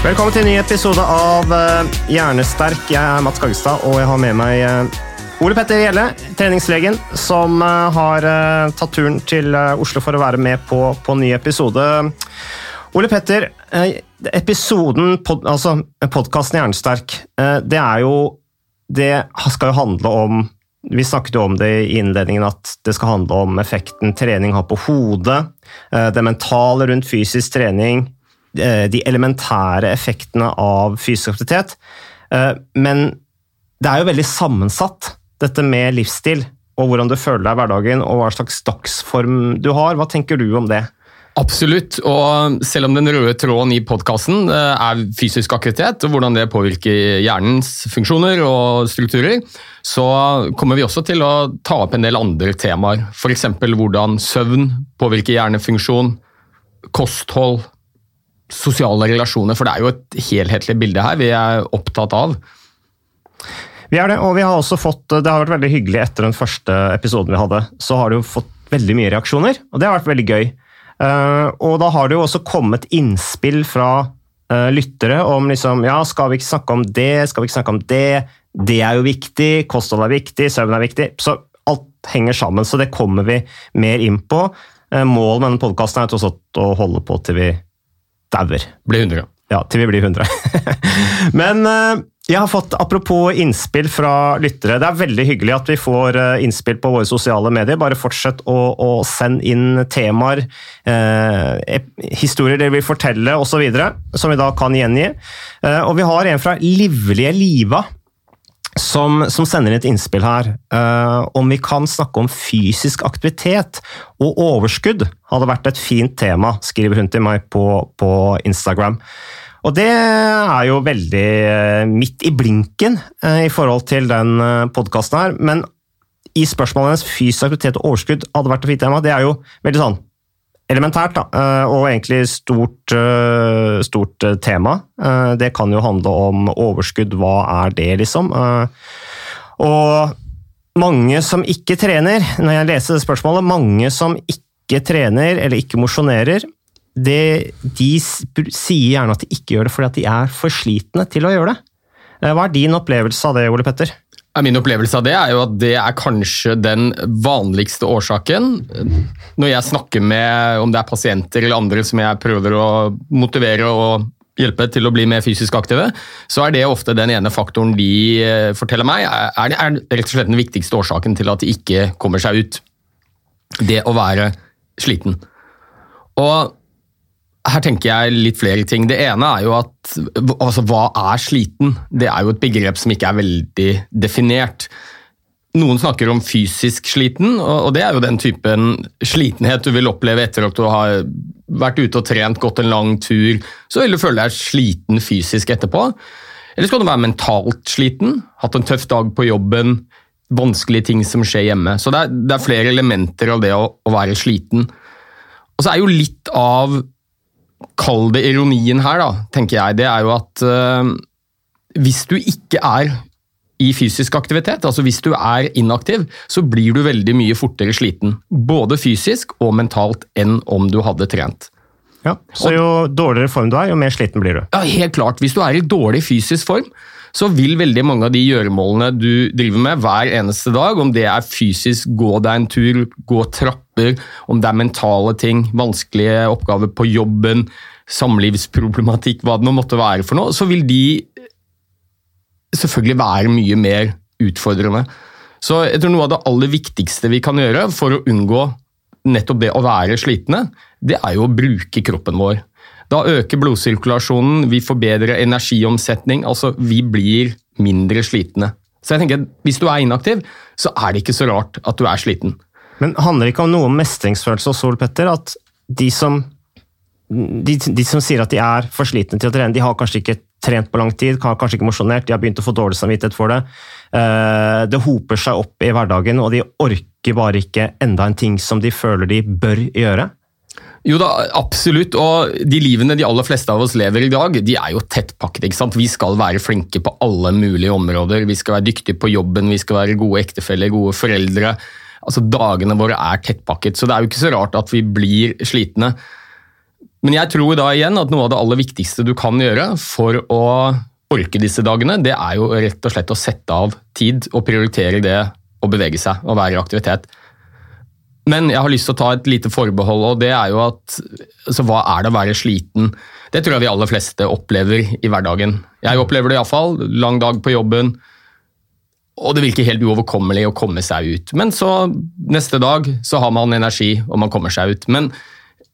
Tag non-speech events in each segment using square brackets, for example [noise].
Velkommen til en ny episode av eh, Hjernesterk. Jeg er Mats Kagestad, og jeg har med meg eh, Ole Petter Gjelle, treningslegen, som eh, har tatt turen til Oslo for å være med på, på en ny episode. Ole Petter, episoden, pod, altså podkasten Hjernesterk, det er jo Det skal jo handle om vi snakket jo om det i innledningen at det skal handle om effekten trening har på hodet, det mentale rundt fysisk trening, de elementære effektene av fysisk aktivitet. Eh, Men det er jo veldig sammensatt, dette med livsstil, og hvordan du føler deg i hverdagen, og hva slags dagsform du har. Hva tenker du om det? Absolutt. Og selv om den røde tråden i podkasten er fysisk aktivitet, og hvordan det påvirker hjernens funksjoner og strukturer, så kommer vi også til å ta opp en del andre temaer. F.eks. hvordan søvn påvirker hjernefunksjon, kosthold, sosiale relasjoner. For det er jo et helhetlig bilde her vi er opptatt av. Vi er det, og vi har også fått, det har vært veldig hyggelig etter den første episoden vi hadde. Så har du fått veldig mye reaksjoner, og det har vært veldig gøy. Eh, og da har det jo også kommet innspill fra eh, lyttere om liksom, ja, skal vi ikke snakke om det, skal vi ikke snakke om det, det er jo viktig, kosthold er viktig, søvn er viktig. Så alt henger sammen, så det kommer vi mer inn på. Eh, Målet med denne podkasten er også å holde på til vi dauer. Blir 100. Ja, til vi blir 100. [laughs] Men eh, jeg har fått, apropos innspill fra lyttere, det er veldig hyggelig at vi får eh, innspill på våre sosiale medier. Bare fortsett å, å sende inn temaer, eh, historier dere vil fortelle osv., som vi da kan gjengi. Eh, og vi har en fra Livlige Liva. Som, som sender inn et innspill her. Uh, om vi kan snakke om fysisk aktivitet og overskudd hadde vært et fint tema, skriver hun til meg på, på Instagram. Og det er jo veldig eh, midt i blinken uh, i forhold til den podkasten her. Men i spørsmålet hennes fysisk aktivitet og overskudd hadde vært et fint tema, det er jo veldig sånn elementært, da, eh, og egentlig stort, eh, stort eh, tema. Det kan jo handle om overskudd, hva er det, liksom? Og mange som ikke trener, når jeg leser det spørsmålet, mange som ikke trener eller ikke mosjonerer, de sier gjerne at de ikke gjør det fordi at de er for slitne til å gjøre det. Hva er din opplevelse av det, Ole Petter? Min opplevelse av det er jo at det er kanskje den vanligste årsaken. Når jeg snakker med om det er pasienter eller andre som jeg prøver å motivere og hjelpe til å bli mer fysisk aktive, så er det ofte den ene faktoren de eh, forteller meg er, er rett og slett den viktigste årsaken til at de ikke kommer seg ut. Det å være sliten. Og her tenker jeg litt flere ting. Det ene er jo at altså, hva er sliten? Det er jo et begrep som ikke er veldig definert. Noen snakker om fysisk sliten, og det er jo den typen slitenhet du vil oppleve etter at du har vært ute og trent, gått en lang tur. Så vil du føle deg sliten fysisk etterpå. Eller så kan du være mentalt sliten, hatt en tøff dag på jobben, vanskelige ting som skjer hjemme. Så det er, det er flere elementer av det å, å være sliten. Og så er jo litt av Kall det ironien her, da, tenker jeg. Det er jo at øh, hvis du ikke er i fysisk aktivitet, altså hvis du er inaktiv, så blir du veldig mye fortere sliten. Både fysisk og mentalt enn om du hadde trent. Ja, Så jo dårligere form du er, jo mer sliten blir du. Ja, helt klart. Hvis du er i dårlig fysisk form, så vil veldig mange av de gjøremålene du driver med hver eneste dag, om det er fysisk, gå deg en tur, gå trapper, om det er mentale ting, vanskelige oppgaver på jobben, samlivsproblematikk, hva det nå måtte være for noe, så vil de selvfølgelig være mye mer utfordrende. Så jeg tror noe av det aller viktigste vi kan gjøre for å unngå nettopp det å være slitne, det er jo å bruke kroppen vår. Da øker blodsirkulasjonen, vi får bedre energiomsetning, altså vi blir mindre slitne. Så jeg tenker Hvis du er inaktiv, så er det ikke så rart at du er sliten. Men handler det ikke om noe om mestringsfølelse og Sol Petter? At de som, de, de som sier at de er for slitne til å trene, de har kanskje ikke trent på lang tid, har kanskje ikke mosjonert, de har begynt å få dårlig samvittighet for det. Eh, det hoper seg opp i hverdagen, og de orker bare ikke enda en ting som de føler de bør gjøre. Jo da, absolutt. Og de livene de aller fleste av oss lever i dag, de er jo tettpakket. ikke sant? Vi skal være flinke på alle mulige områder. Vi skal være dyktige på jobben, vi skal være gode ektefeller, gode foreldre. Altså, Dagene våre er tettpakket, så det er jo ikke så rart at vi blir slitne. Men jeg tror da igjen at noe av det aller viktigste du kan gjøre for å orke disse dagene, det er jo rett og slett å sette av tid og prioritere det å bevege seg og være i aktivitet. Men jeg har lyst til å ta et lite forbehold, og det er jo at altså, hva er det å være sliten? Det tror jeg vi aller fleste opplever i hverdagen. Jeg opplever det iallfall. Lang dag på jobben. Og det virker helt uoverkommelig å komme seg ut. Men så neste dag så har man energi, og man kommer seg ut. Men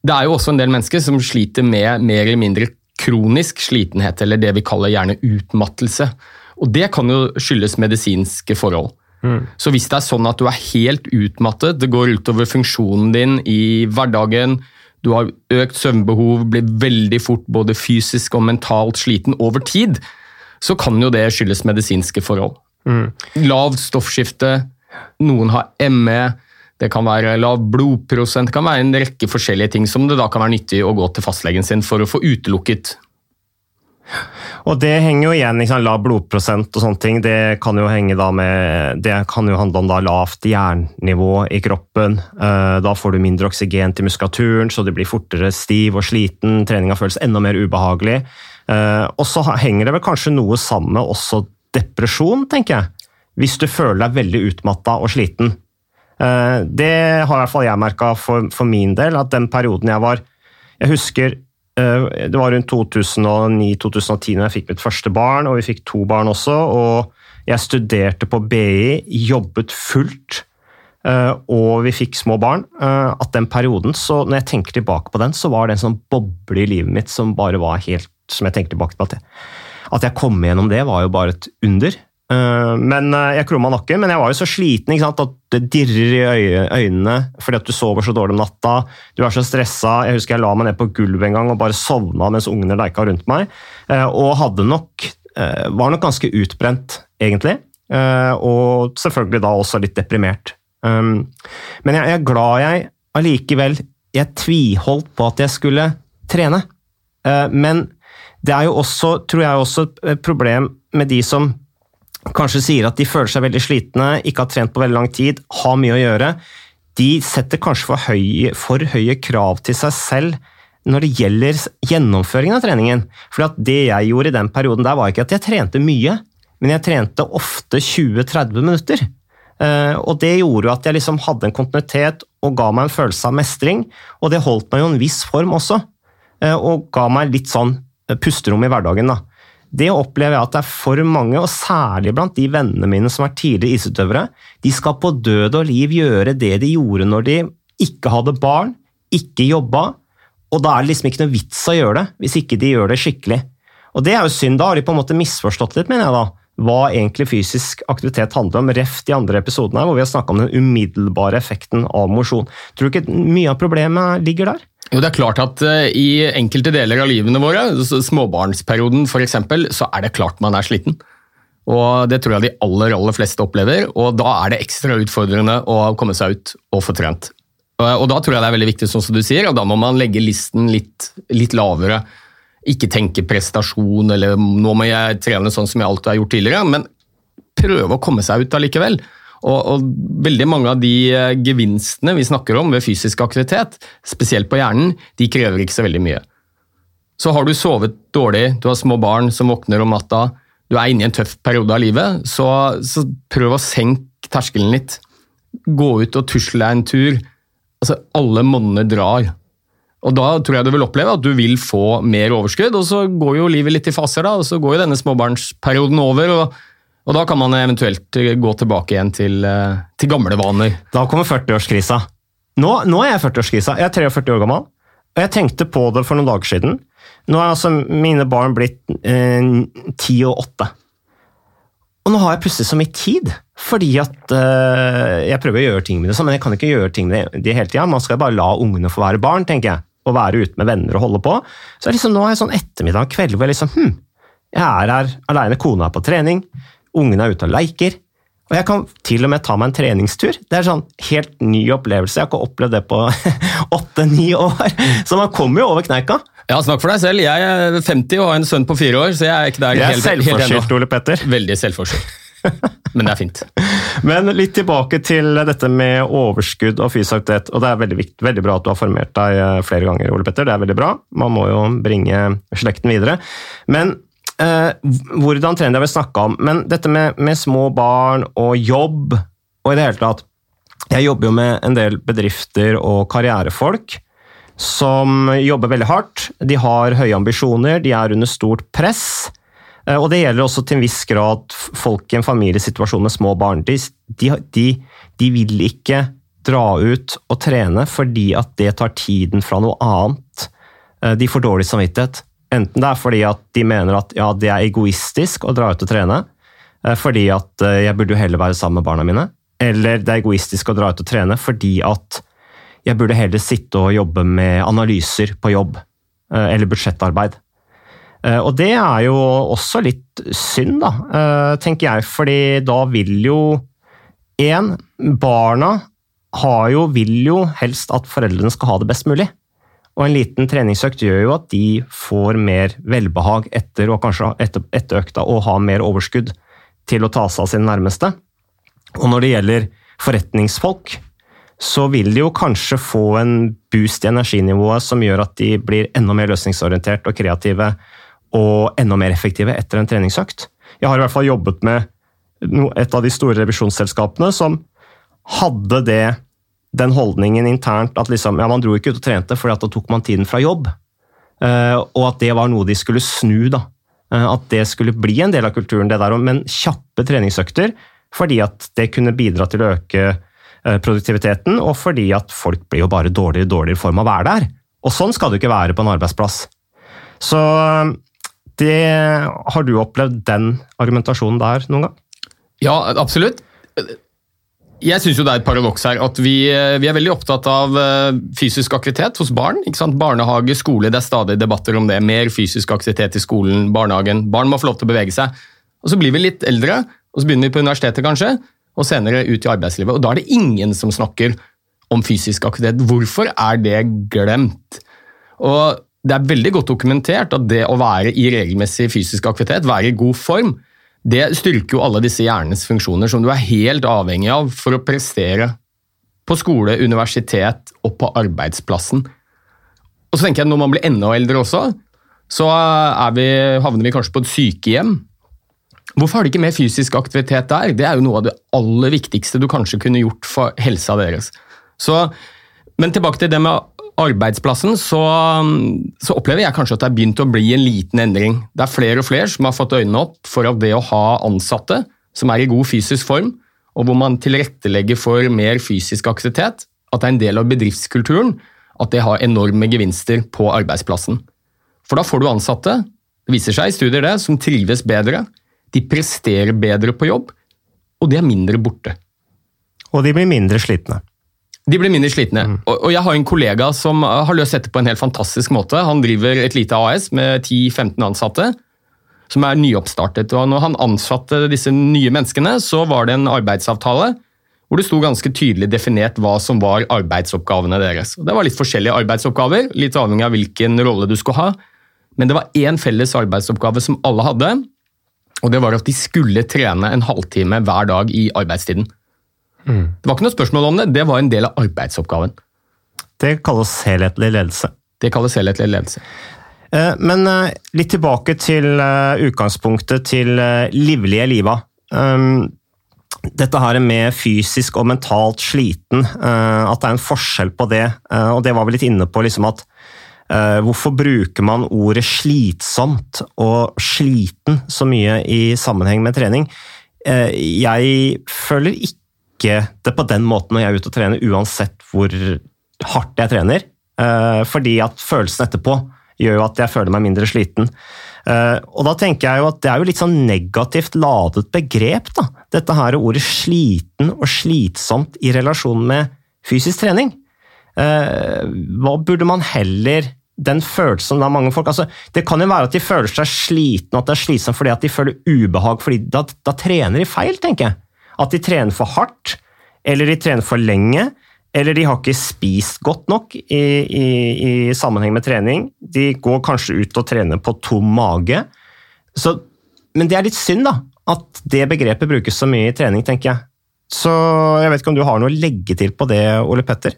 det er jo også en del mennesker som sliter med mer eller mindre kronisk slitenhet, eller det vi kaller gjerne utmattelse. Og det kan jo skyldes medisinske forhold. Mm. Så hvis det er sånn at du er helt utmattet, det går utover funksjonen din i hverdagen, du har økt søvnbehov, blir veldig fort både fysisk og mentalt sliten over tid, så kan jo det skyldes medisinske forhold. Mm. Lavt stoffskifte, noen har ME, det kan være lav blodprosent, det kan være en rekke forskjellige ting som det da kan være nyttig å gå til fastlegen sin for å få utelukket og det henger jo igjen, liksom, lav blodprosent og sånne ting. Det kan jo med, det kan jo handle om da lavt jernnivå i kroppen. Eh, da får du mindre oksygen til muskulaturen, så du blir fortere stiv og sliten. Treninga føles enda mer ubehagelig. Eh, og så henger det vel kanskje noe sammen med også depresjon, tenker jeg. Hvis du føler deg veldig utmatta og sliten. Eh, det har i hvert fall jeg merka for, for min del, at den perioden jeg var Jeg husker det var rundt 2009-2010 når jeg fikk mitt første barn, og vi fikk to barn også. og Jeg studerte på BI, jobbet fullt, eh, og vi fikk små barn. Eh, at den perioden, så Når jeg tenker tilbake på den, så var det en sånn boble i livet mitt som bare var helt som jeg tenker tilbake på. At jeg, at jeg kom gjennom det, var jo bare et under. Eh, men eh, Jeg krumma nakken, men jeg var jo så sliten at det dirrer i øynene fordi at du sover så dårlig om natta. Du er så stressa. Jeg husker jeg la meg ned på gulvet en gang og bare sovna mens ungene leika rundt meg. Eh, og hadde nok, var nok ganske utbrent, egentlig. Og selvfølgelig da også litt deprimert. Men jeg er glad jeg allikevel Jeg tviholdt på at jeg skulle trene. Men det er jo også, tror jeg, også et problem med de som kanskje sier at de føler seg veldig slitne, ikke har trent på veldig lang tid, har mye å gjøre, de setter kanskje for høye, for høye krav til seg selv når det gjelder gjennomføringen av treningen. For det jeg gjorde i den perioden der, var ikke at jeg trente mye, men jeg trente ofte 20-30 minutter. Eh, og det gjorde at jeg liksom hadde en kontinuitet og ga meg en følelse av mestring, og det holdt meg jo en viss form også. Eh, og ga meg litt sånn pusterom i hverdagen. da. Det opplever jeg at det er for mange, og særlig blant de vennene mine som er tidligere isutøvere. De skal på død og liv gjøre det de gjorde når de ikke hadde barn, ikke jobba, og da er det liksom ikke noe vits å gjøre det, hvis ikke de gjør det skikkelig. Og det er jo synd, da har de på en måte misforstått litt, mener jeg da, hva egentlig fysisk aktivitet handler om. Ref de andre episodene her, hvor vi har snakka om den umiddelbare effekten av mosjon. Tror du ikke mye av problemet ligger der? Jo, det er klart at uh, I enkelte deler av livene våre, småbarnsperioden f.eks., så er det klart man er sliten. Og Det tror jeg de aller aller fleste opplever, og da er det ekstra utfordrende å komme seg ut og få trent. Og, Da tror jeg det er veldig viktig, sånn som du sier, og da må man legge listen litt, litt lavere. Ikke tenke prestasjon eller nå må jeg trene sånn som jeg alltid har gjort tidligere, men prøve å komme seg ut allikevel. Og, og, veldig mange av de eh, gevinstene vi snakker om ved fysisk aktivitet, spesielt på hjernen, de krever ikke så veldig mye. Så har du sovet dårlig, du har små barn som våkner om natta, du er inne i en tøff periode av livet, så, så prøv å senke terskelen litt. Gå ut og tusle deg en tur. Altså, alle monner drar. Og Da tror jeg du vil oppleve at du vil få mer overskudd, og så går jo livet litt i faser, da, og så går jo denne småbarnsperioden over. og, og Da kan man eventuelt gå tilbake igjen til, eh, til gamle vaner. Da kommer 40-årskrisa. Nå, nå, er jeg 40-årskrisa. Jeg er 43 år gammel, og jeg tenkte på det for noen dager siden. Nå er altså mine barn blitt eh, ti og åtte. Og nå har jeg plutselig så mye tid, fordi at eh, jeg prøver å gjøre ting med det sånn, men jeg kan ikke gjøre ting med det hele tida. Man skal bare la ungene få være barn, tenker jeg, og være ute med venner og holde på. Så liksom, nå har jeg sånn ettermiddag, og kveld, hvor jeg liksom hm, jeg er her aleine, kona er på trening, ungene er ute og leker. Og jeg kan til og med ta meg en treningstur. Det er sånn helt ny opplevelse. Jeg har ikke opplevd det på [laughs] åtte-ni år. Så man kommer jo over kneika. Ja, Snakk for deg selv. Jeg er 50 og har en sønn på fire år, så jeg er ikke der Det er selvforskyldt, Ole Petter. Veldig selvforskyldt. Men det er fint. [laughs] Men litt tilbake til dette med overskudd og fysisk aktivitet. og Det er veldig, viktig, veldig bra at du har formert deg eh, flere ganger, Ole Petter. Det er veldig bra. Man må jo bringe slekten videre. Men hvordan trene det har vi snakka om. Men dette med, med små barn og jobb og i det hele tatt Jeg jobber jo med en del bedrifter og karrierefolk som jobber veldig hardt. De har høye ambisjoner, de er under stort press. Eh, og det gjelder også til en viss grad folk i en familiesituasjon med små barn. De, de, de, vil ikke dra ut og trene fordi at det tar tiden fra noe annet. Eh, de får dårlig samvittighet. Enten det er fordi at de mener at ja, det er egoistisk å dra ut og trene, eh, fordi at jeg burde jo heller være sammen med barna mine. Eller det er egoistisk å dra ut og trene fordi at jeg burde heller sitte og jobbe med analyser på jobb. Eller budsjettarbeid. Og det er jo også litt synd, da, tenker jeg, fordi da vil jo Én, barna jo, vil jo helst at foreldrene skal ha det best mulig. Og en liten treningsøkt gjør jo at de får mer velbehag etter, og kanskje etter, etter økta og har mer overskudd til å ta seg av sine nærmeste. Og når det gjelder forretningsfolk, så vil de jo kanskje få en boost i energinivået som gjør at de blir enda mer løsningsorientert og kreative og enda mer effektive etter en treningsøkt. Jeg har i hvert fall jobbet med et av de store revisjonsselskapene som hadde det, den holdningen internt at liksom, ja, man dro ikke ut og trente at da tok man tiden fra jobb. Uh, og at det var noe de skulle snu. da. Uh, at det skulle bli en del av kulturen, det der, men kjappe treningsøkter fordi at det kunne bidra til å øke uh, produktiviteten, og fordi at folk blir jo bare dårligere og dårligere i form av å være der. Og sånn skal det ikke være på en arbeidsplass. Så det, har du opplevd den argumentasjonen der noen gang? Ja, absolutt. Jeg syns det er et paradoks her at vi, vi, er veldig opptatt av eh, fysisk aktivitet hos barn. Barnehage, skole, det er stadig debatter om det. Mer fysisk aktivitet i skolen, barnehagen. Barn må få lov til å bevege seg. Og Så blir vi litt eldre, og så begynner vi på universitetet kanskje, og senere ut i arbeidslivet. Og Da er det ingen som snakker om fysisk aktivitet. Hvorfor er det glemt? Og det er veldig godt dokumentert at det å være i regelmessig fysisk aktivitet, være i god form, det styrker jo alle disse hjernenes funksjoner som du er helt avhengig av for å prestere på skole, universitet og på arbeidsplassen. Og så tenker jeg Når man blir enda eldre også, så vi, havner vi kanskje på et sykehjem. Hvorfor har de ikke mer fysisk aktivitet der? Det er jo noe av det aller viktigste du kanskje kunne gjort for helsa deres. Så, men tilbake til det med arbeidsplassen så, så, opplever jeg kanskje at det er begynt å bli en liten endring. Det er flere og flere som har fått øynene opp for at det å ha ansatte som er i god fysisk form, og hvor man tilrettelegger for mer fysisk aktivitet, at det er en del av bedriftskulturen, at det har enorme gevinster på arbeidsplassen. For da får du ansatte, det viser seg i studier det, som trives bedre, de presterer bedre på jobb, og de er mindre borte. Og de blir mindre slitne. De blir mindre slitne. Mm. Og jeg har en kollega som har løst dette på en helt fantastisk måte. Han driver et lite AS med 10-15 ansatte, som er nyoppstartet. Og når han ansatte disse nye menneskene, så var det en arbeidsavtale hvor det sto ganske tydelig definert hva som var arbeidsoppgavene deres. Det var litt forskjellige arbeidsoppgaver, litt avhengig av hvilken rolle du skulle ha. Men det var én felles arbeidsoppgave som alle hadde, og det var at de skulle trene en halvtime hver dag i arbeidstiden. Mm. Det var ikke noe spørsmål om det, det var en del av arbeidsoppgaven. Det kalles helhetlig ledelse. Det kalles helhetlig ledelse. Eh, Men eh, litt tilbake til eh, utgangspunktet til livlige liva. Um, Dette her med fysisk og mentalt sliten, at det er en forskjell på det. Og det var vi litt inne på liksom at hvorfor bruker man ordet slitsomt og sliten så mye i sammenheng med trening? Jeg føler ikke det på den måten når jeg er ute og trener, uansett hvor hardt jeg trener. Eh, Fordi at følelsen etterpå gjør jo at jeg føler meg mindre sliten. Eh, Og da tenker jeg jo at det er jo litt sånn negativt ladet begrep, da. Dette her ordet sliten og slitsomt i relasjon med fysisk trening. Eh, Hva burde man heller den følelsen av mange folk altså, Det kan jo være at de føler seg slitne, at det er slitsomt fordi at de føler ubehag, fordi da, da trener de feil, tenker jeg. At de trener for hardt, eller de trener for lenge, eller de har ikke spist godt nok i, i, i sammenheng med trening. De går kanskje ut og trener på tom mage. Så, men det er litt synd, da, at det begrepet brukes så mye i trening, tenker jeg. Så jeg vet ikke om du har noe å legge til på det, Ole Petter?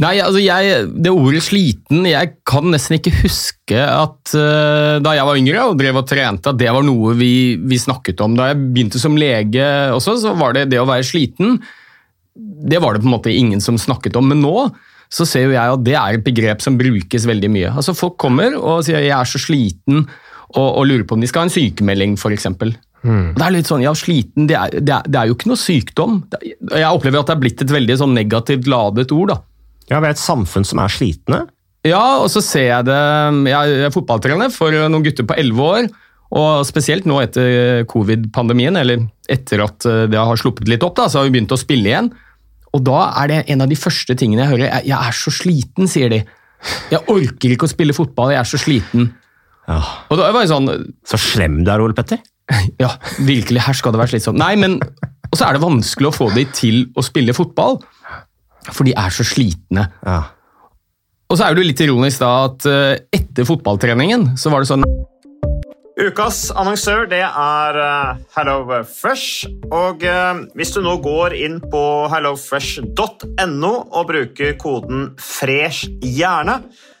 Nei, altså jeg, Det ordet sliten Jeg kan nesten ikke huske at uh, da jeg var yngre og drev og trente, at det var noe vi, vi snakket om. Da jeg begynte som lege også, så var det det å være sliten Det var det på en måte ingen som snakket om. Men nå så ser jo jeg at det er et begrep som brukes veldig mye. Altså Folk kommer og sier 'jeg er så sliten', og, og lurer på om de skal ha en sykemelding, f.eks. Mm. Det er litt sånn, ja, sliten, det er, det, er, det er jo ikke noe sykdom. Jeg opplever at det er blitt et veldig sånn negativt ladet ord. da. Ja, vi er et samfunn som er slitne. Ja, og så ser jeg det Jeg er fotballtrener for noen gutter på 11 år. Og spesielt nå etter covid-pandemien, eller etter at det har sluppet litt opp, da, så har vi begynt å spille igjen. Og da er det en av de første tingene jeg hører. Jeg, jeg er så sliten, sier de. Jeg orker ikke å spille fotball, jeg er så sliten. Ja. Og da var jeg sånn Så slem du er, Ole Petter. [laughs] Ja, virkelig, her skal det være slitsomt. Nei, men Og så er det vanskelig å få de til å spille fotball, for de er så slitne. Ja. Og så er det jo litt ironisk da at eh, etter fotballtreningen så var det sånn Ukas annonsør det er uh, HelloFresh. Og eh, hvis du nå går inn på hellofresh.no og bruker koden 'fresh hjerne',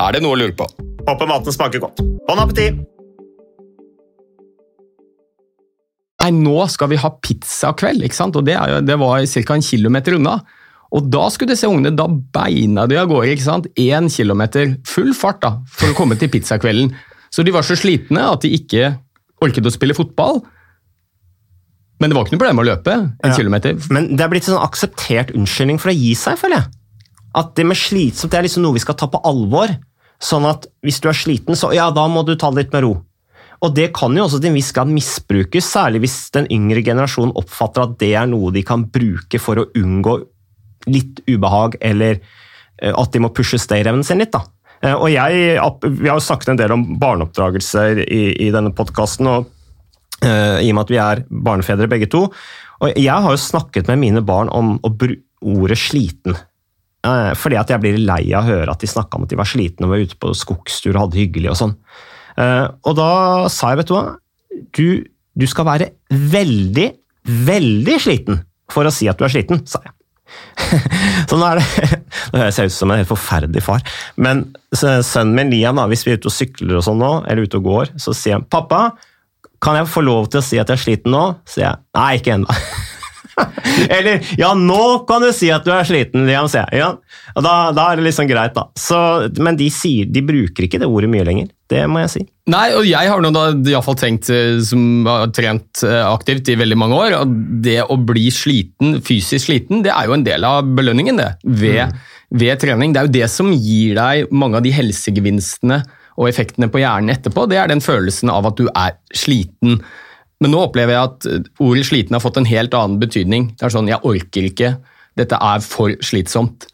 Er det noe å lure på? Håper maten smaker godt. Bon appétit! Nei, nå skal vi ha pizzakveld, ikke sant? og det, er jo, det var ca. en kilometer unna. Og da skulle disse ungene, da beina de av gårde, ikke sant? Én kilometer, full fart da, for å komme til pizzakvelden. Så de var så slitne at de ikke orket å spille fotball. Men det var ikke noe problem å løpe en Ja. kilometer. Men det er blitt en sånn akseptert unnskyldning for å gi seg, føler jeg. At det med slitsomt det er liksom noe vi skal ta på alvor. Sånn at hvis du er sliten, så ja, da må du ta det litt med ro. Og det kan jo også til en viss grad misbrukes, særlig hvis den yngre generasjonen oppfatter at det er noe de kan bruke for å unngå litt ubehag, eller eh, at de må pushe stayerevnen sin litt. da. Eh, Og jeg, Vi har jo snakket en del om barneoppdragelse i, i denne podkasten, og eh, i og med at vi er barnefedre begge to. Og jeg har jo snakket med mine barn om å bruke ordet sliten. Eh, fordi at jeg blir lei av å høre at de snakka om at de var slitne og var ute på skogstur og hadde det hyggelig og sånn. Eh, og da sa jeg, vet du hva, du, du skal være veldig, veldig sliten for å si at du er sliten, sa jeg. [laughs] Så nå er det [laughs] Nå høres jeg ut som en helt forferdelig far, men sønnen min Liam, da, hvis vi er ute og sykler og sånn nå, eller ute og går, så sier han 'pappa, kan jeg få lov til å si at jeg er sliten nå?' sier jeg 'nei, ikke ennå'. [laughs] [laughs] Eller 'ja, nå kan du si at du er sliten', Liam, sier jeg. Ja. Da, da er det liksom greit, da. Så, men de, sier, de bruker ikke det ordet mye lenger. Det må jeg si. Nei, og jeg har nå da iallfall tenkt, eh, som har trent eh, aktivt i veldig mange år, at det å bli sliten, fysisk sliten, det er jo en del av belønningen det, ved, ved trening. Det er jo det som gir deg mange av de helsegevinstene og effektene på hjernen etterpå. Det er den følelsen av at du er sliten. Men nå opplever jeg at eh, ordet sliten har fått en helt annen betydning. Det er sånn, jeg orker ikke, dette er for slitsomt.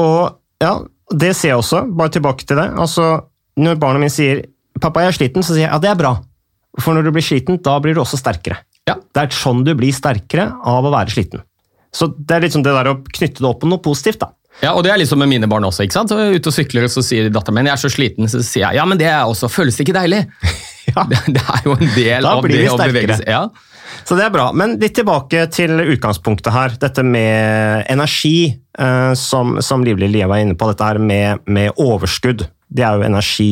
Og ja, det ser jeg også. Bare tilbake til det. Altså, når barna mine sier 'pappa, jeg er sliten', så sier jeg ja, det er bra. For når du blir sliten, da blir du også sterkere. Ja. Det er sånn du blir sterkere av å være sliten. Så det er liksom det der å knytte det opp på noe positivt, da. Ja, og det er liksom med mine barn også. ikke sant? Så jeg er ute og sykler, og så sier datteren min jeg er så sliten, så sier jeg ja, men det er også, føles det ikke deilig? Ja. [laughs] Det, det er jo en del Da av det å bevege seg. Ja. Så det er bra. Men litt tilbake til utgangspunktet her. Dette med energi, eh, som, som Livlig Lie var inne på. Dette her med, med overskudd. Det er jo energi.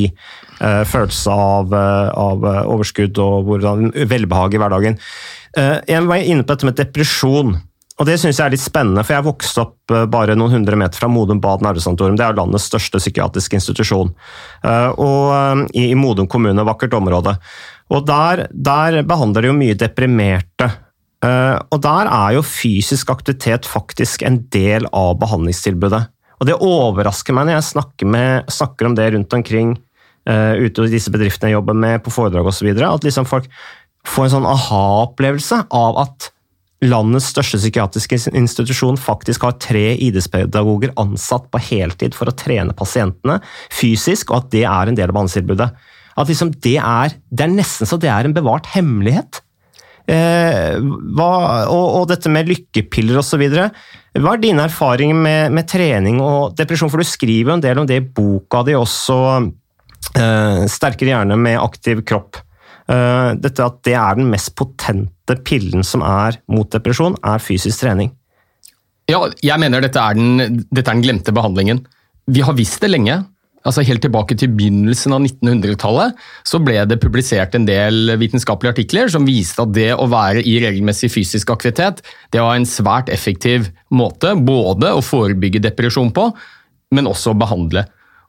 Eh, følelse av, eh, av eh, overskudd og hvordan velbehag i hverdagen. Eh, jeg var inne på dette med depresjon. Og Det synes jeg er litt spennende, for jeg vokste opp eh, bare noen hundre meter fra Modum Bad nervesanatorium. Det er landets største psykiatriske institusjon. Eh, og eh, I, Modum kommune, vakkert område. Og der, der behandler de jo mye deprimerte. Og der er jo fysisk aktivitet faktisk en del av behandlingstilbudet. Og det overrasker meg når jeg snakker, med, snakker om det rundt omkring ute i disse bedriftene jeg jobber med, på foredrag osv., at liksom folk får en sånn aha-opplevelse av at landets største psykiatriske institusjon faktisk har tre idrettspedagoger ansatt på heltid for å trene pasientene fysisk, og at det er en del av behandlingstilbudet. At liksom det, er, det er nesten så det er en bevart hemmelighet. Eh, hva, og, og dette med lykkepiller osv. Hva er dine erfaringer med, med trening og depresjon? For du skriver jo en del om det i boka di også, eh, 'Sterkere hjerne med aktiv kropp'. Eh, dette at det er den mest potente pillen som er mot depresjon, er fysisk trening. Ja, jeg mener dette er, den, dette er den glemte behandlingen. Vi har visst det lenge. Altså Helt tilbake til begynnelsen av 1900-tallet så ble det publisert en del vitenskapelige artikler som viste at det å være i regelmessig fysisk aktivitet det var en svært effektiv måte både å forebygge depresjon på, men også å behandle.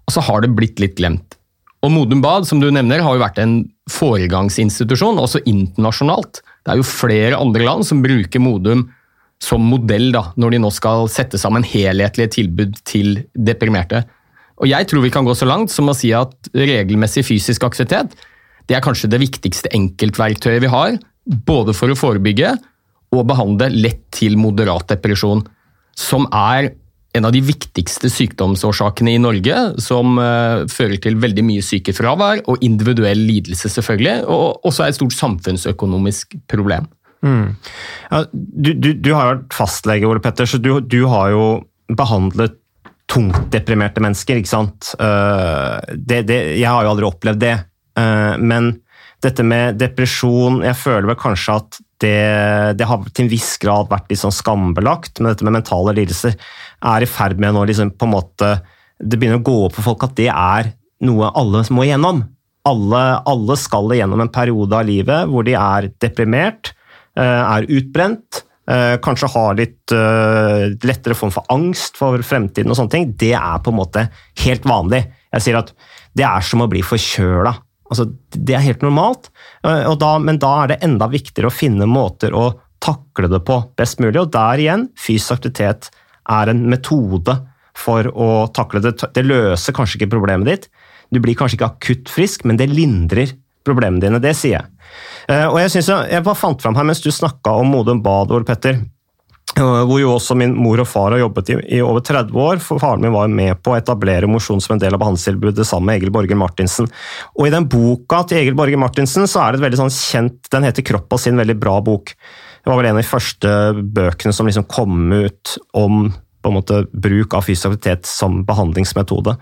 Og så har det blitt litt glemt. Og Modum Bad som du nevner, har jo vært en foregangsinstitusjon, også internasjonalt. Det er jo flere andre land som bruker Modum som modell da, når de nå skal sette sammen helhetlige tilbud til deprimerte. Og Jeg tror vi kan gå så langt som å si at regelmessig fysisk aktivitet det er kanskje det viktigste enkeltverktøyet vi har, både for å forebygge og behandle lett til moderat depresjon, som er en av de viktigste sykdomsårsakene i Norge, som uh, fører til veldig mye sykefravær og individuell lidelse, selvfølgelig, og også er et stort samfunnsøkonomisk problem. Mm. Ja, du, du, du, har vært fastlege, Ole Petter, så du, du har jo behandlet tungt deprimerte mennesker, ikke sant. Uh, det, det, jeg har jo aldri opplevd det, uh, men dette med depresjon Jeg føler vel kanskje at det, det, har til en viss grad vært sånn skambelagt, men dette med mentale lidelser er i ferd med nå liksom på en måte Det begynner å gå opp for folk at det er noe alle må igjennom. Alle, alle skal igjennom en periode av livet hvor de er deprimert, eh, er utbrent, eh, kanskje har litt uh, lettere form for angst for fremtiden og sånne ting. Det er på en måte helt vanlig. Jeg sier at det er som å bli forkjøla. Altså, det er helt normalt, da, men da er det enda viktigere å finne måter å takle det på best mulig. Og der igjen, fysisk aktivitet er en metode for å takle det. Det løser kanskje ikke problemet ditt. Du blir kanskje ikke akutt frisk, men det lindrer problemene dine. Det sier jeg. Og jeg, synes jeg, jeg bare fant fram her mens du snakka om Modum Bad, Ole Petter. Eh, hvor jo også min mor og far har jobbet i, i, over 30 år. for Faren min var med på å etablere mosjon som en del av behandlingstilbudet sammen med Egil Borger Martinsen. Og I den boka til Egil Borger Martinsen så er det et veldig sånn kjent Den heter 'Kroppa sin', veldig bra bok. Det var vel en av de første bøkene som liksom kom ut om på en måte bruk av fysisk aktivitet som behandlingsmetode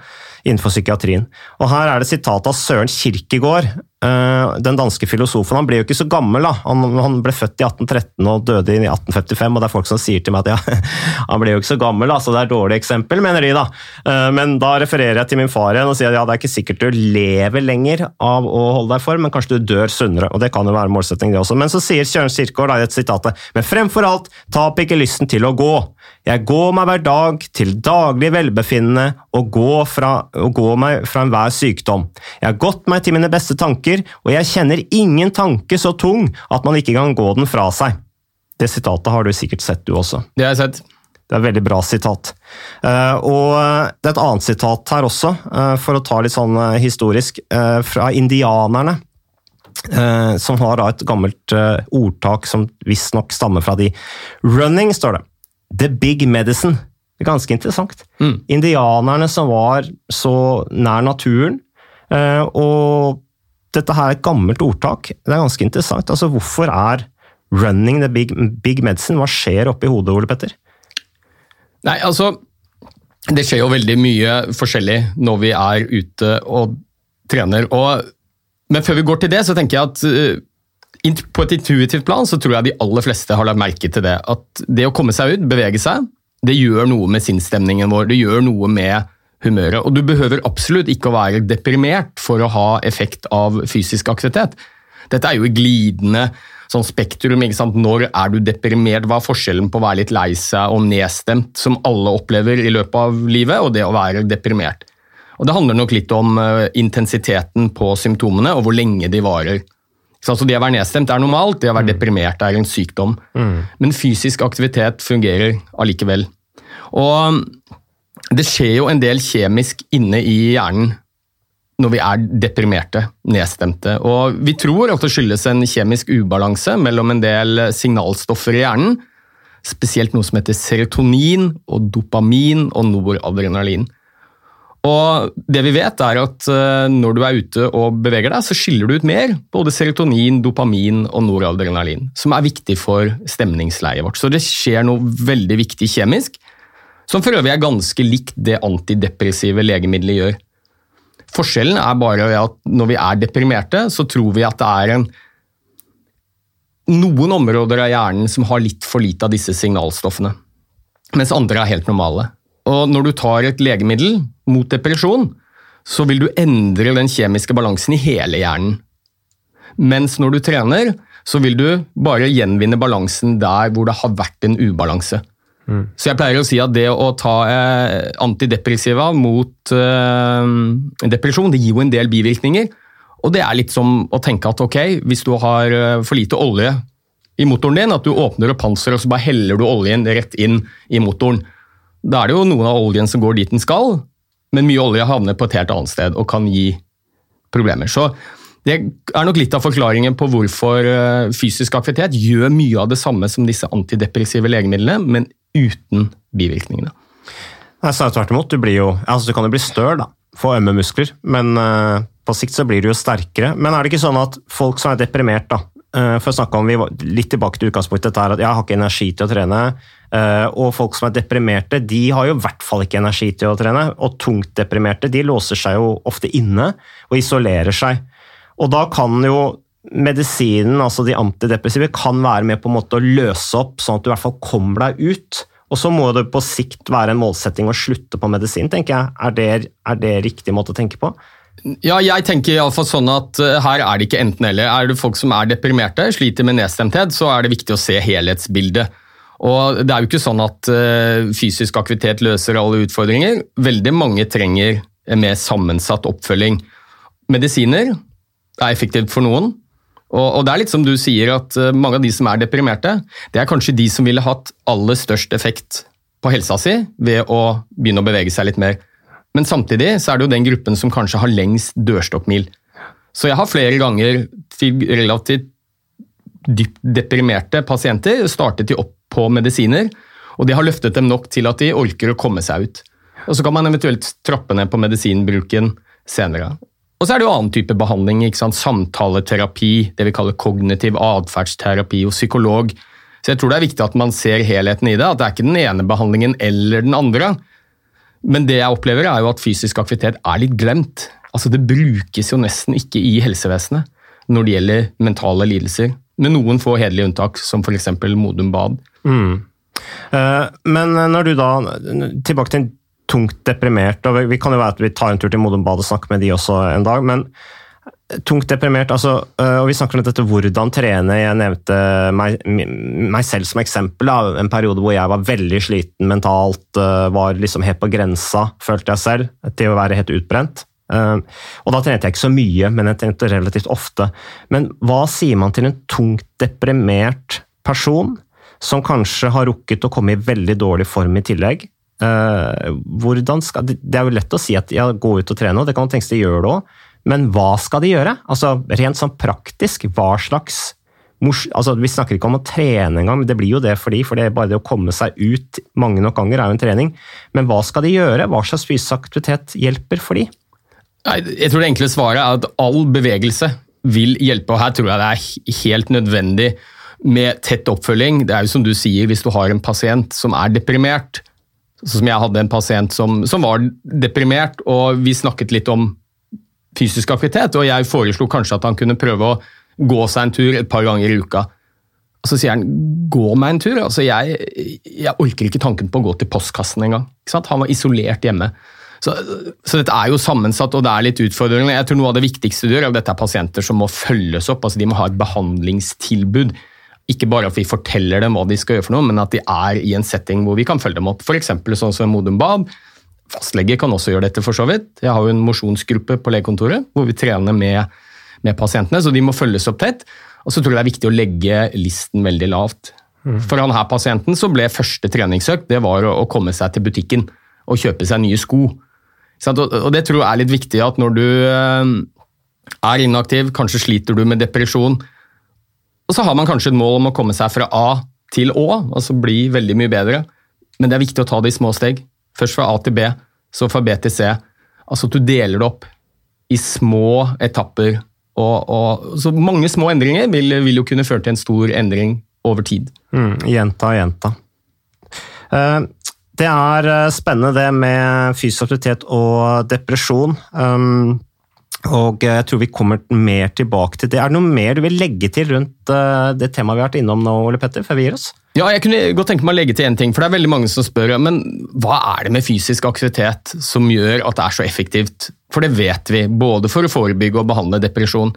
innenfor psykiatrien. Og Her er det sitat av Søren Kirkegård, Eh, den danske filosofen han ble jo ikke så gammel. da. Han, ble født i 1813 og døde i 1855. og Det er folk som sier til meg at ja, [laughs] han ble jo ikke så gammel, da, så det er et dårlig eksempel, mener de. da. Eh, men da refererer jeg til min far igjen og sier at ja, det er ikke sikkert du lever lenger av å holde deg for, men kanskje du dør sunnere. og Det kan jo være målsetting, det også. Men så sier Søren Kirkegaard i et sitat men fremfor alt, tap ikke lysten til å gå. Jeg går meg hver dag til daglig velbefinnende og går, fra, og gå meg fra enhver sykdom. Jeg har gått meg til mine beste tanker, og jeg kjenner ingen tanke så tung at man ikke kan gå den fra seg. Det sitatet har du sikkert sett, du også. Det har jeg sett. Det er et veldig bra sitat. Uh, og det er et annet sitat her også, uh, for å ta litt sånn uh, historisk, fra indianerne. som har et gammelt ordtak som visstnok stammer fra de. 'Running', står det. The Big Medicine. Det ganske interessant. Mm. Indianerne som var så nær naturen. Eh, og dette her er et gammelt ordtak. Det er ganske interessant. Altså, Hvorfor er 'running the big, big medicine'? Hva skjer oppi hodet, Ole Petter? Nei, altså Det skjer jo veldig mye forskjellig når vi er ute og trener. Og, men før vi går til det, så tenker jeg at uh, på et intuitivt plan så tror jeg de aller fleste har lagt merke til det. At det å komme seg ut, bevege seg, det gjør noe med sinnsstemningen vår. Det gjør noe med humøret. Og du behøver absolutt ikke å være deprimert for å ha effekt av fysisk aktivitet. Dette er jo i glidende sånn spektrum. ikke sant? Når er du deprimert? Hva er forskjellen på å være litt lei seg og nedstemt, som alle opplever i løpet av livet, og det å være deprimert? Og Det handler nok litt om eh, intensiteten på symptomene og hvor lenge de varer. Så det å være nedstemt er normalt, det å være mm. deprimert er en sykdom. Mm. Men fysisk aktivitet fungerer allikevel. Og det skjer jo en del kjemisk inne i hjernen når vi er deprimerte, nedstemte. Og vi tror at det skyldes en kjemisk ubalanse mellom en del signalstoffer i hjernen, spesielt noe som heter serotonin og dopamin og noradrenalin. Og det vi vet er at eh, Når du er ute og beveger deg, så skiller du ut mer både serotonin, dopamin og noradrenalin, som er viktig for stemningsleiet vårt. Så det skjer noe veldig viktig kjemisk, som for øvrig er ganske likt det antidepressive legemiddelet gjør. Forskjellen er bare at når vi er deprimerte, så tror vi at det er en, noen områder av hjernen som har litt for lite av disse signalstoffene, mens andre er helt normale. Og når du tar et legemiddel mot depresjon, så vil du endre den kjemiske balansen i hele hjernen. Mens når du trener, så vil du bare gjenvinne balansen der hvor det har vært en ubalanse. Mm. Så jeg pleier å si at det å ta eh, antidepressiva mot eh, depresjon, det gir jo en del bivirkninger. Og det er litt som å tenke at ok, hvis du har eh, for lite olje i motoren din, at du åpner opp panseret og så bare heller du oljen rett inn i motoren. Da er det jo noen av oljen som går dit den skal, men mye olje havner på et helt annet sted og kan gi problemer. Så det er nok litt av forklaringen på hvorfor eh, fysisk aktivitet gjør mye av det samme som disse antidepressive legemidlene, men uten bivirkningene. Nei, så tvert imot. Du, jo, altså, du kan jo bli støl, da. Få ømme muskler. Men eh, på sikt så blir du jo sterkere. Men er det ikke sånn at folk som er deprimert, da For å snakke om, vi var litt tilbake til utgangspunktet, dette er at jeg har ikke energi til å trene. eh, og folk som er deprimerte, de har jo i hvert fall ikke energi til å trene. Og tungt deprimerte, de låser seg jo ofte inne og isolerer seg. Og da kan jo medisinen, altså de antidepressive, kan være med på en måte å løse opp, sånn at du i hvert fall kommer deg ut. Og så må det på sikt være en målsetting å slutte på medisin, tenker jeg. Er det, er det riktig måte å tenke på? Ja, jeg tenker i alle fall sånn at eh, her er det ikke enten-eller. Er det folk som er deprimerte, sliter med nedstemthet, så er det viktig å se helhetsbildet. Og det er jo ikke sånn at eh, fysisk aktivitet løser alle utfordringer. Veldig mange trenger en mer sammensatt oppfølging. Medisiner er effektivt for noen, og, det er litt som du sier at eh, mange av de som er deprimerte, det er kanskje de som ville hatt aller størst effekt på helsa si ved å begynne å bevege seg litt mer. Men samtidig så er det jo den gruppen som kanskje har lengst dørstokkmil. Så jeg har flere ganger relativt dypt deprimerte pasienter startet de opp på medisiner, og det har løftet dem nok til at de orker å komme seg ut. Og Så kan man eventuelt trappe ned på medisinbruken senere. Og så er det jo annen type behandling. ikke sant? Samtaleterapi, det vi kaller kognitiv atferdsterapi og psykolog. Så jeg tror det er viktig at man ser helheten i det. At det er ikke den ene behandlingen eller den andre. Men det jeg opplever er jo at fysisk aktivitet er litt glemt. Altså Det brukes jo nesten ikke i helsevesenet når det gjelder mentale lidelser. Med noen få hederlige unntak, som f.eks. Modum Bad. Mm. Eh, Men når du da Tilbake til en tungt deprimert, og vi kan jo være at vi tar en tur til Modum Bad og snakker med de også en dag, men tungt deprimert, altså, øh, og vi snakker om dette hvordan trene. Jeg nevnte meg, meg selv som eksempel. Da. En periode hvor jeg var veldig sliten mentalt, øh, var liksom helt på grensa, følte jeg selv, til å være helt utbrent. Uh, og Da trente jeg ikke så mye, men jeg trente relativt ofte. Men hva sier man til en tungt deprimert person som kanskje har rukket å komme i veldig dårlig form i tillegg? Skal, det er jo lett å si at ja, gå ut og trene, og det kan man tenke seg gjør det òg. Men hva skal de gjøre? Altså, Rent sånn praktisk, hva slags altså, Vi snakker ikke om å trene engang, det blir jo det for de, for det er bare det å komme seg ut mange nok ganger er jo en trening. Men hva skal de gjøre? Hva slags fysisk aktivitet hjelper for de? Jeg tror det enkle svaret er at all bevegelse vil hjelpe, og her tror jeg det er helt nødvendig med tett oppfølging. Det er jo som du sier, hvis du har en pasient som er deprimert, som jeg hadde en pasient som, som var deprimert, og vi snakket litt om fysisk aktivitet, og jeg foreslo kanskje at han kunne prøve å gå seg en tur et par ganger i uka. Og så sier han 'gå meg en tur'. Altså, jeg, jeg orker ikke tanken på å gå til postkassen engang. Han var isolert hjemme. Så, så, dette er jo sammensatt, og det er litt utfordrende. Jeg tror Noe av det viktigste du gjør, er at dette er pasienter som må følges opp. altså De må ha et behandlingstilbud. Ikke bare at vi forteller dem hva de skal gjøre, for noe, men at de er i en setting hvor vi kan følge dem opp. F.eks. sånn som Modum Bad Fastlege kan også gjøre dette, for så vidt. Jeg har jo en mosjonsgruppe på legekontoret hvor vi trener med, med, pasientene, så de må følges opp tett. Og så tror jeg det er viktig å legge listen veldig lavt. Mm. For han her pasienten så ble første treningsøkt det var å, komme seg til butikken og kjøpe seg nye sko. Og det tror jeg er litt viktig at når du eh, er inaktiv, kanskje sliter du med depresjon, og så har man kanskje et mål om å komme seg fra A til Å, altså bli veldig mye bedre, men det er viktig å ta det i små steg. Først fra A til B, så fra B til C. Altså at du deler det opp i små etapper. Og, og, så mange små endringer vil, vil, jo kunne føre til en stor endring over tid. Mm, gjenta og gjenta. Uh, det er eh, spennende det med fysisk aktivitet og depresjon. Um, og jeg tror vi kommer mer tilbake til det. Er det noe mer du vil legge til rundt det temaet vi har vært innom nå, Ole Petter, før vi gir oss? Ja, jeg kunne godt tenke meg å legge til en ting, for det er veldig mange som spør men hva er det med fysisk aktivitet som gjør at det er så effektivt? For det vet vi, både for å forebygge og behandle depresjon.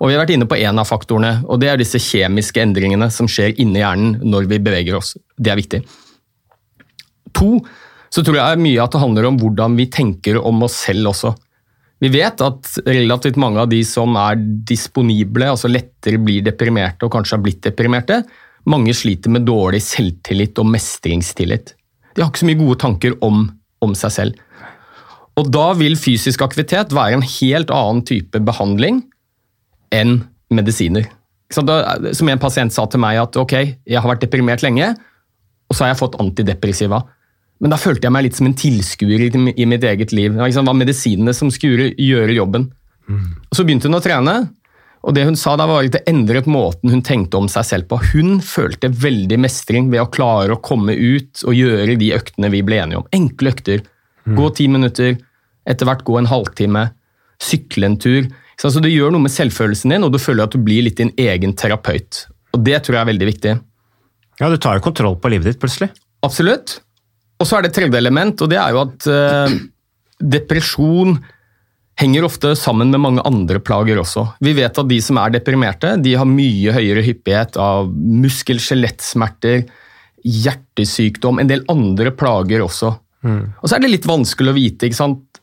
Og Vi har vært inne på en av faktorene, og det er disse kjemiske endringene som skjer inni hjernen når vi beveger oss. Det er viktig. To, så tror jeg mye at det handler om hvordan vi tenker om oss selv også. Vi vet at relativt mange av de som er disponible, altså lettere blir deprimerte og kanskje har blitt deprimerte, mange sliter med dårlig selvtillit og mestringstillit. De har ikke så mye gode tanker om, om seg selv. Og da vil fysisk aktivitet være en helt annen type behandling enn medisiner. Som en pasient sa til meg at ok, jeg har vært deprimert lenge, og så har jeg fått antidepressiva. Men da følte jeg meg litt som en tilskuer i, mitt eget liv. Det var liksom, var medisinene som skulle gjøre jobben. Og Så begynte hun å trene, og det hun sa da var at det endret måten hun tenkte om seg selv på. Hun følte veldig mestring ved å klare å komme ut og gjøre de øktene vi ble enige om. Enkle økter. Gå ti minutter, etter hvert gå en halvtime, sykle en tur. Så altså, det gjør noe med selvfølelsen din, og du føler at du blir litt din egen terapeut. Og det tror jeg er veldig viktig. Ja, du tar jo kontroll på livet ditt plutselig. Absolutt. Og så er det et tredje element, og det er jo at øh, depresjon henger ofte sammen med mange andre plager også. Vi vet at de som er deprimerte, de har mye høyere hyppighet av muskel-skjelettsmerter, hjertesykdom, en del andre plager også. Og så er det litt vanskelig å vite. ikke sant?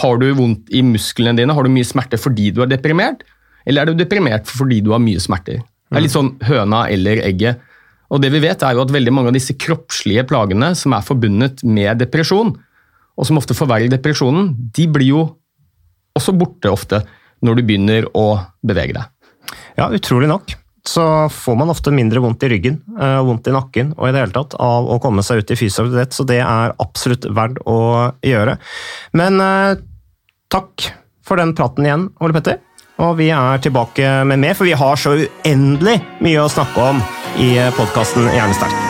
Har du vondt i musklene dine, har du mye smerte fordi du er deprimert, eller er du deprimert fordi du har mye smerter? Det er litt sånn høna eller egget. Og det vi vet er jo at veldig mange av disse kroppslige plagene som er forbundet med depresjon, og som ofte forverrer depresjonen, de blir jo også borte ofte når du begynner å bevege deg. Ja, utrolig nok. Så får man ofte mindre vondt i ryggen, eh, vondt i nakken og i det hele tatt av å komme seg ut i fysioterapeut, så det er absolutt verdt å gjøre. Men eh, takk for den praten igjen, Ole Petter. Og vi er tilbake med mer, for vi har så uendelig mye å snakke om i podkasten Hjernesterk.